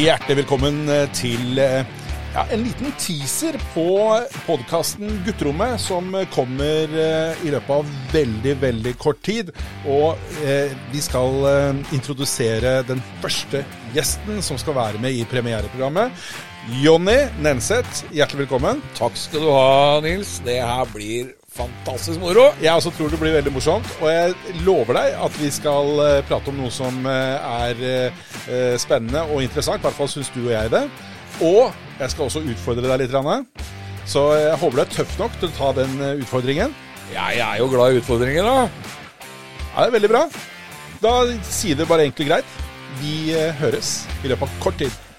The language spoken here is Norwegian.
Hjertelig velkommen eh, til eh, ja, en liten teaser på podkasten Gutterommet, som kommer eh, i løpet av veldig, veldig kort tid. Og eh, vi skal introdusere den første gjesten som skal være med i premiereprogrammet. Jonny Nenseth, hjertelig velkommen. Takk skal du ha, Nils. Det her blir fantastisk moro. Jeg også tror det blir veldig morsomt, og jeg lover deg at vi skal eh, prate om noe som eh, er eh, spennende og interessant. I hvert fall syns du og jeg det. Og jeg skal også utfordre deg litt. Så jeg håper du er tøff nok til å ta den utfordringen. utfordringen. Jeg er jo glad i utfordringer, da. Ja, det er veldig bra. Da sier det bare enkelt og greit. Vi høres i løpet av kort tid.